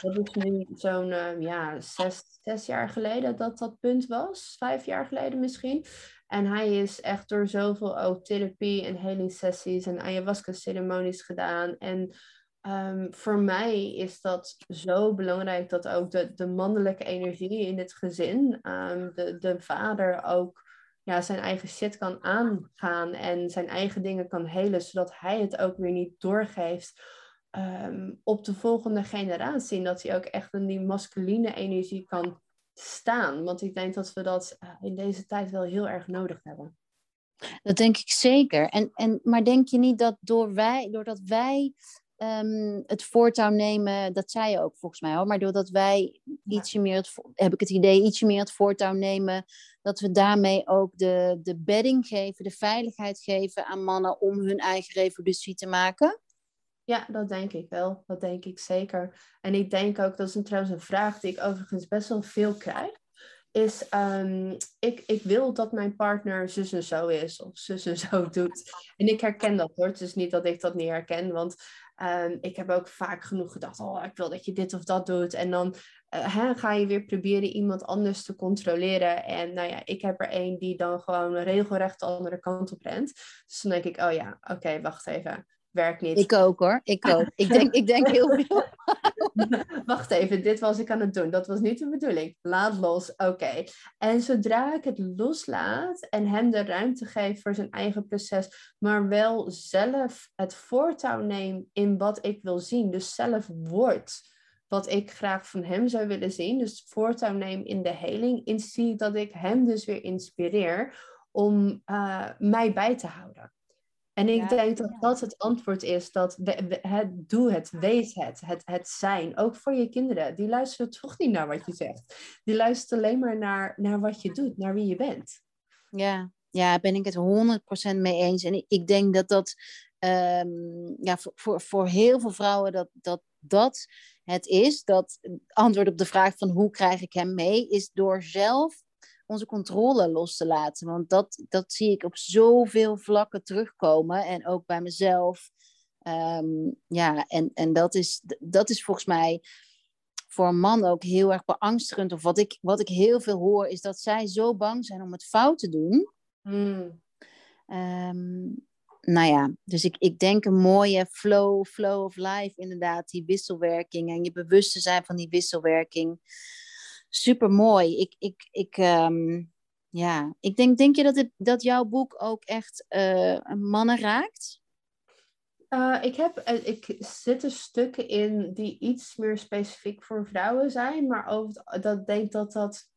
dat is nu zo'n uh, ja, zes, zes jaar geleden dat dat punt was. Vijf jaar geleden misschien. En hij is echt door zoveel ook therapie en healing sessies en ayahuasca ceremonies gedaan. En um, voor mij is dat zo belangrijk dat ook de, de mannelijke energie in het gezin, um, de, de vader ook ja, zijn eigen shit kan aangaan en zijn eigen dingen kan helen, zodat hij het ook weer niet doorgeeft um, op de volgende generatie. En dat hij ook echt in die masculine energie kan staan. Want ik denk dat we dat eh, in deze tijd wel heel erg nodig hebben. Dat denk ik zeker. En, en, maar denk je niet dat door wij, doordat wij um, het voortouw nemen, dat zei je ook volgens mij hoor, maar doordat wij ietsje meer, het, heb ik het idee, ietsje meer het voortouw nemen, dat we daarmee ook de, de bedding geven, de veiligheid geven aan mannen om hun eigen revolutie te maken? Ja, dat denk ik wel. Dat denk ik zeker. En ik denk ook, dat is een, trouwens een vraag die ik overigens best wel veel krijg. Is, um, ik, ik wil dat mijn partner zus en zo is of zus en zo doet. En ik herken dat hoor. Het is niet dat ik dat niet herken. Want um, ik heb ook vaak genoeg gedacht, oh, ik wil dat je dit of dat doet. En dan uh, hè, ga je weer proberen iemand anders te controleren. En nou ja, ik heb er één die dan gewoon regelrecht de andere kant op rent. Dus dan denk ik, oh ja, oké, wacht even werkt niet. Ik ook hoor, ik ook. ik, denk, ik denk heel veel. Wacht even, dit was ik aan het doen. Dat was niet de bedoeling. Laat los, oké. En zodra ik het loslaat en hem de ruimte geef voor zijn eigen proces, maar wel zelf het voortouw neem in wat ik wil zien, dus zelf word wat ik graag van hem zou willen zien, dus voortouw neem in de heling, in zie dat ik hem dus weer inspireer om uh, mij bij te houden. En ik denk dat dat het antwoord is. Dat het, doe het, wees het, het, het zijn. Ook voor je kinderen. Die luisteren toch niet naar wat je zegt. Die luisteren alleen maar naar, naar wat je doet, naar wie je bent. Ja, ja ben ik het 100% mee eens. En ik, denk dat dat um, ja, voor, voor, voor heel veel vrouwen dat, dat dat het is. Dat antwoord op de vraag van hoe krijg ik hem mee, is door zelf onze controle los te laten. Want dat, dat zie ik op zoveel vlakken terugkomen. En ook bij mezelf. Um, ja, en, en dat, is, dat is volgens mij voor een man ook heel erg beangstigend. Of wat ik, wat ik heel veel hoor, is dat zij zo bang zijn om het fout te doen. Mm. Ehm, nou ja, dus ik, ik denk een mooie flow, flow of life, inderdaad, die wisselwerking en je bewust te zijn van die wisselwerking. Super mooi. Ik, ik, ik, ehm, ja, ik denk, denk je dat, het, dat jouw boek ook echt uh, mannen raakt? Uh, ik, heb, uh, ik zitten stukken in die iets meer specifiek voor vrouwen zijn, maar over dat denk dat dat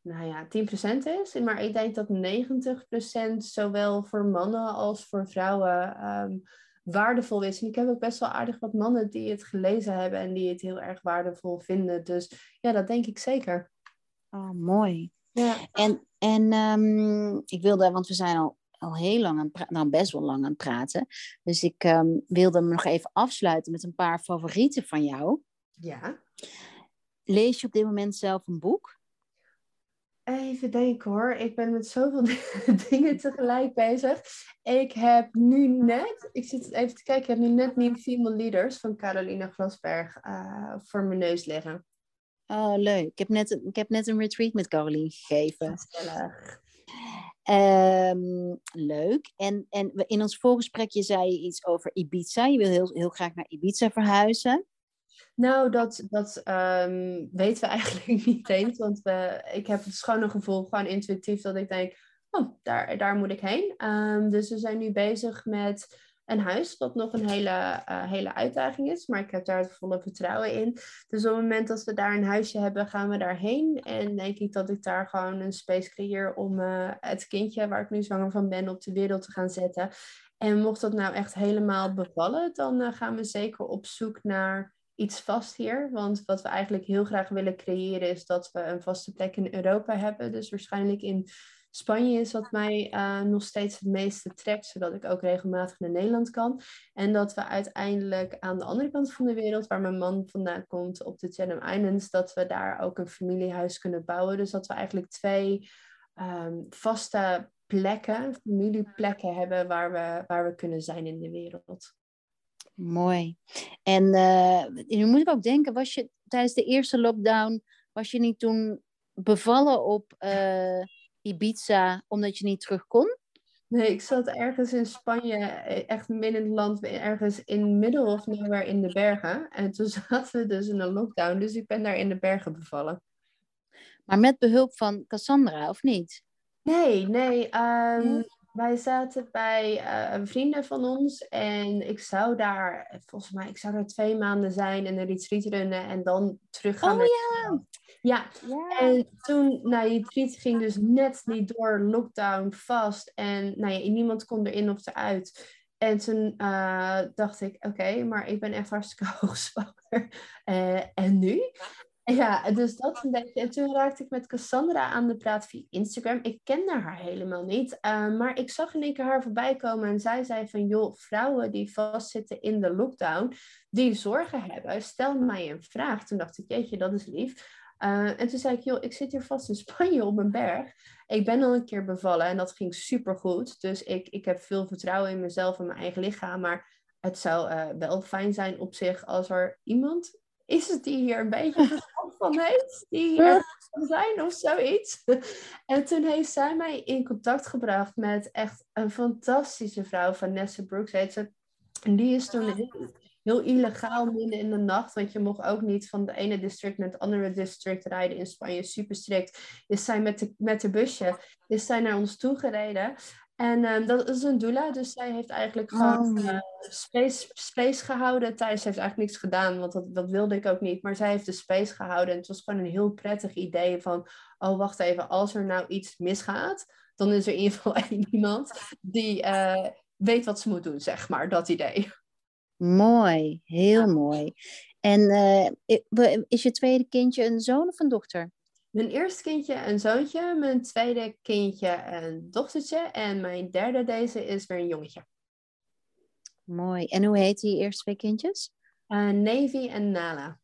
nou ja, 10% is. Maar ik denk dat 90% zowel voor mannen als voor vrouwen um, waardevol is. En ik heb ook best wel aardig wat mannen die het gelezen hebben en die het heel erg waardevol vinden. Dus ja, dat denk ik zeker. Oh, mooi. Ja. En, en um, ik wilde, want we zijn al, al heel lang aan het nou best wel lang aan het praten. Dus ik um, wilde me nog even afsluiten met een paar favorieten van jou. Ja. Lees je op dit moment zelf een boek? Even denken hoor. Ik ben met zoveel dingen tegelijk bezig. Ik heb nu net, ik zit even te kijken, ik heb nu net Nieuw Female Leaders van Carolina Glasberg uh, voor mijn neus liggen. Oh, leuk. Ik heb net, ik heb net een retreat met Caroline gegeven. Gezellig. Um, leuk. En, en in ons voorgesprekje zei je iets over Ibiza. Je wil heel, heel graag naar Ibiza verhuizen. Nou, dat, dat um, weten we eigenlijk niet eens. Want ik heb het schone gevoel, gewoon intuïtief, dat ik denk, oh, daar, daar moet ik heen. Um, dus we zijn nu bezig met een huis, wat nog een hele, uh, hele uitdaging is. Maar ik heb daar het volle vertrouwen in. Dus op het moment dat we daar een huisje hebben, gaan we daarheen. En denk ik dat ik daar gewoon een space creëer om uh, het kindje, waar ik nu zwanger van ben, op de wereld te gaan zetten. En mocht dat nou echt helemaal bevallen, dan uh, gaan we zeker op zoek naar iets vast hier. Want wat we eigenlijk heel graag willen creëren is dat we een vaste plek in Europa hebben. Dus waarschijnlijk in Spanje is wat mij uh, nog steeds het meeste trekt, zodat ik ook regelmatig naar Nederland kan. En dat we uiteindelijk aan de andere kant van de wereld, waar mijn man vandaan komt, op de Chatham Islands, dat we daar ook een familiehuis kunnen bouwen. Dus dat we eigenlijk twee um, vaste plekken, familieplekken hebben waar we, waar we kunnen zijn in de wereld. Mooi. En uh, nu moet ik ook denken, was je tijdens de eerste lockdown, was je niet toen bevallen op uh, Ibiza omdat je niet terug kon? Nee, ik zat ergens in Spanje, echt midden in het land, ergens in middle of nowhere in de bergen. En toen zaten we dus in een lockdown, dus ik ben daar in de bergen bevallen. Maar met behulp van Cassandra, of niet? Nee, nee. Um, wij zaten bij uh, vrienden van ons en ik zou daar, volgens mij, ik zou daar twee maanden zijn en een retreat runnen en dan terug gaan. Oh naar ja. ja. ja. En toen, nou, die retreat ging dus net niet door lockdown vast en nou ja, niemand kon erin of eruit. En toen uh, dacht ik, oké, okay, maar ik ben echt hartstikke hoogzwanger. Uh, en nu? Ja, dus dat een beetje. En toen raakte ik met Cassandra aan de praat via Instagram. Ik kende haar helemaal niet. Uh, maar ik zag in één keer haar voorbij komen en zij zei van... joh, vrouwen die vastzitten in de lockdown, die zorgen hebben, stel mij een vraag. Toen dacht ik, jeetje, dat is lief. Uh, en toen zei ik, joh, ik zit hier vast in Spanje op een berg. Ik ben al een keer bevallen en dat ging supergoed. Dus ik, ik heb veel vertrouwen in mezelf en mijn eigen lichaam. Maar het zou uh, wel fijn zijn op zich als er iemand is het die hier een beetje verstand van heeft, die er kan zijn of zoiets. En toen heeft zij mij in contact gebracht met echt een fantastische vrouw, Vanessa Brooks heet ze. En die is toen heel, heel illegaal midden in de nacht, want je mocht ook niet van de ene district naar het andere district rijden in Spanje, super strikt. Is zij met de, met de busje, is zij naar ons toegereden. En um, dat is een doula, dus zij heeft eigenlijk gewoon oh. uh, space, space gehouden. Thijs heeft eigenlijk niks gedaan, want dat, dat wilde ik ook niet. Maar zij heeft de space gehouden en het was gewoon een heel prettig idee van... Oh, wacht even, als er nou iets misgaat, dan is er in ieder geval iemand die uh, weet wat ze moet doen, zeg maar. Dat idee. Mooi, heel ja. mooi. En uh, is je tweede kindje een zoon of een dochter? Mijn eerste kindje een zoontje, mijn tweede kindje een dochtertje en mijn derde deze is weer een jongetje. Mooi. En hoe heet die eerste twee kindjes? Uh, Navy en Nala.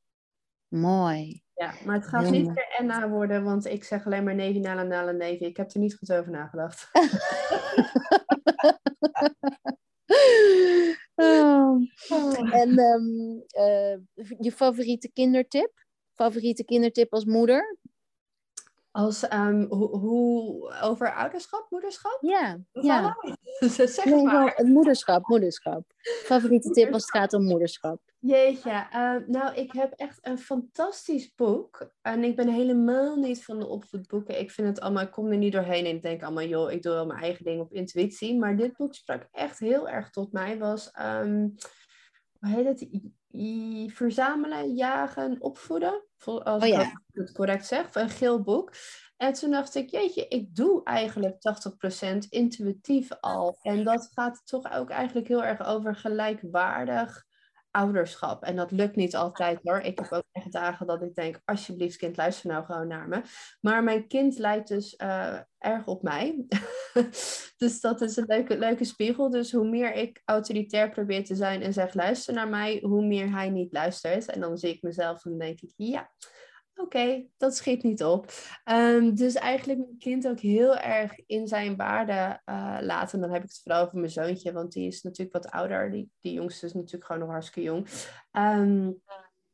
Mooi. Ja, maar het gaat niet meer Enna worden, want ik zeg alleen maar Navy, Nala, Nala, Navy. Ik heb er niet goed over nagedacht. oh. En um, uh, je favoriete kindertip? favoriete kindertip als moeder? Als, um, hoe, hoe, over ouderschap, moederschap? Ja, ja. zeg nee, maar. Het moederschap, moederschap. Favoriete tip als het gaat om moederschap? Jeetje, uh, nou ik heb echt een fantastisch boek. En ik ben helemaal niet van de opvoedboeken. Ik vind het allemaal, ik kom er niet doorheen en ik denk allemaal, joh, ik doe wel mijn eigen ding op intuïtie. Maar dit boek sprak echt heel erg tot mij. Was, um, hoe heet het? Verzamelen, jagen, opvoeden. Als oh, ja. ik het correct zeg, een geel boek. En toen dacht ik, jeetje, ik doe eigenlijk 80% intuïtief al. En dat gaat toch ook eigenlijk heel erg over gelijkwaardig ouderschap. En dat lukt niet altijd hoor. Ik heb ook echt dagen dat ik denk, alsjeblieft kind, luister nou gewoon naar me. Maar mijn kind lijkt dus uh, erg op mij. dus dat is een leuke, leuke spiegel. Dus hoe meer ik autoritair probeer te zijn en zeg, luister naar mij, hoe meer hij niet luistert. En dan zie ik mezelf en denk ik, ja, oké, dat schiet niet op. Ehm, dus eigenlijk mijn kind ook heel erg in zijn waarde uh, laten. En dan heb ik het vooral over mijn zoontje, want die is natuurlijk wat ouder. Die, die jongste is natuurlijk gewoon nog hartstikke jong. Ehm,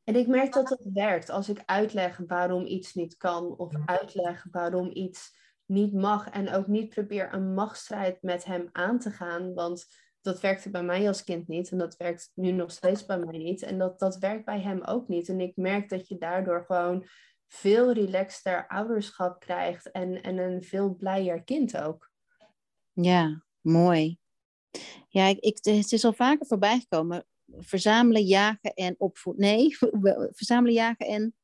en ik merk dat het werkt als ik uitleg waarom iets niet kan of uitleg waarom iets niet mag en ook niet probeer een machtsstrijd met hem aan te gaan, want dat werkte bij mij als kind niet en dat werkt nu nog steeds bij mij niet. En dat, dat werkt bij hem ook niet. En ik merk dat je daardoor gewoon veel relaxter ouderschap krijgt en, en een veel blijer kind ook. Ja, mooi. Ja, ik, het is al vaker voorbij gekomen. Verzamelen, jagen en opvoeden. Nee, verzamelen, jagen en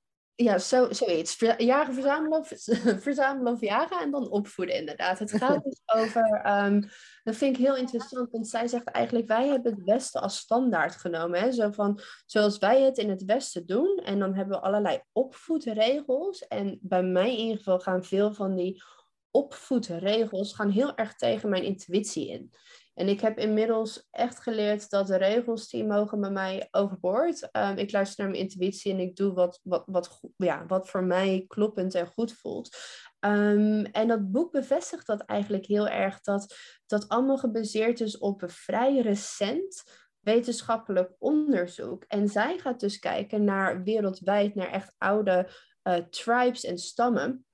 ja, zo, zoiets. Jagen, verzamelen, verzamelen of jagen en dan opvoeden inderdaad. Het gaat dus over, um, dat vind ik heel interessant, want zij zegt eigenlijk, wij hebben het Westen als standaard genomen. Hè? Zo van, zoals wij het in het Westen doen, en dan hebben we allerlei opvoedregels. En bij mij in ieder geval gaan veel van die opvoedregels gaan heel erg tegen mijn intuïtie in. En ik heb inmiddels echt geleerd dat de regels die mogen bij mij overboord. Um, ik luister naar mijn intuïtie en ik doe wat, wat, wat, ja, wat voor mij kloppend en goed voelt. Um, en dat boek bevestigt dat eigenlijk heel erg, dat dat allemaal gebaseerd is op een vrij recent wetenschappelijk onderzoek. En zij gaat dus kijken naar wereldwijd, naar echt oude uh, tribes en stammen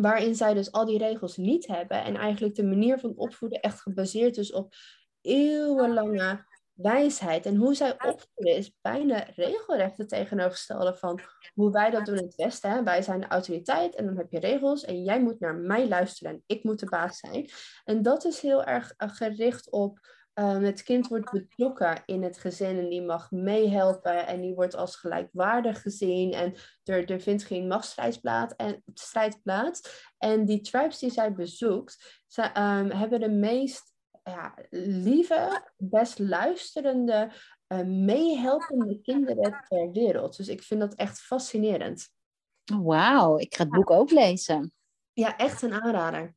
waarin zij dus al die regels niet hebben. En eigenlijk de manier van opvoeden echt gebaseerd is op eeuwenlange wijsheid. En hoe zij opvoeden is bijna regelrecht het tegenovergestelde van hoe wij dat doen in het Westen. Wij zijn de autoriteit en dan heb je regels en jij moet naar mij luisteren en ik moet de baas zijn. En dat is heel erg eh, gericht op Um, het kind wordt betrokken in het gezin en die mag meehelpen en die wordt als gelijkwaardig gezien en er, er vindt geen machtsstrijd plaats. En, strijd plaats. en die tribes die zij bezoekt, zij, um, hebben de meest ja, lieve, best luisterende, uh, meehelpende kinderen ter wereld. Dus ik vind dat echt fascinerend. Wauw, ik ga het boek ook lezen. Ja, echt een aanrader.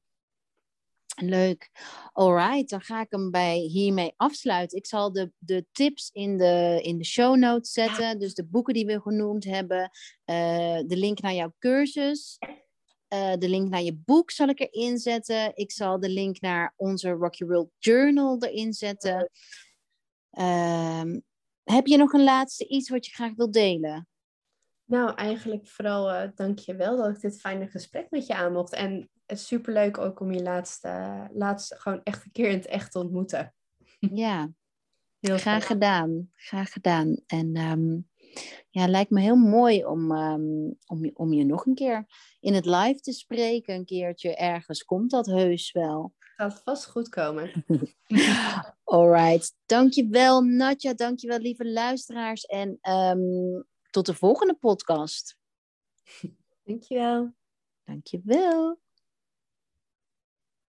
Leuk. Alright, dan ga ik hem bij hiermee afsluiten. Ik zal de, de tips in de, in de show notes zetten. Dus de boeken die we genoemd hebben. Uh, de link naar jouw cursus. Uh, de link naar je boek zal ik erin zetten. Ik zal de link naar onze Rocky World Journal erin zetten. Uh, heb je nog een laatste iets wat je graag wilt delen? Nou, eigenlijk vooral uh, dank je wel dat ik dit fijne gesprek met je aan mocht. En het is superleuk ook om je laatste, laatste gewoon echt een keer in het echt te ontmoeten. Ja, heel graag gedaan. Graag gedaan. En um, ja, lijkt me heel mooi om, um, om, om je nog een keer in het live te spreken. Een keertje ergens komt dat heus wel. Gaat vast goed komen. Alright. Dankjewel Natja. Dankjewel lieve luisteraars. En um, tot de volgende podcast. Dankjewel. Dankjewel.